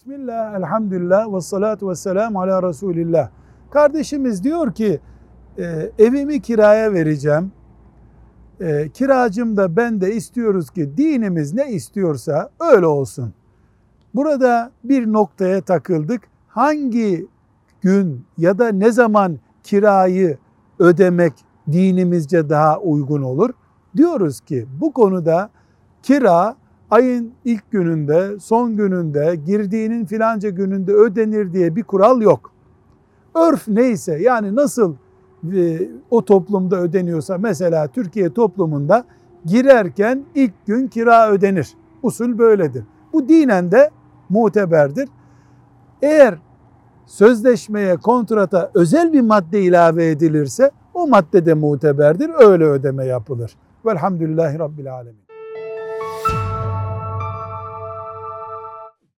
Bismillah, elhamdülillah ve salatu ve selamu ala Resulillah. Kardeşimiz diyor ki e, evimi kiraya vereceğim. E, kiracım da ben de istiyoruz ki dinimiz ne istiyorsa öyle olsun. Burada bir noktaya takıldık. Hangi gün ya da ne zaman kirayı ödemek dinimizce daha uygun olur? Diyoruz ki bu konuda kira ayın ilk gününde, son gününde, girdiğinin filanca gününde ödenir diye bir kural yok. Örf neyse yani nasıl e, o toplumda ödeniyorsa mesela Türkiye toplumunda girerken ilk gün kira ödenir. Usul böyledir. Bu dinen de muteberdir. Eğer sözleşmeye, kontrata özel bir madde ilave edilirse o madde de muteberdir. Öyle ödeme yapılır. Velhamdülillahi Rabbil Alemin.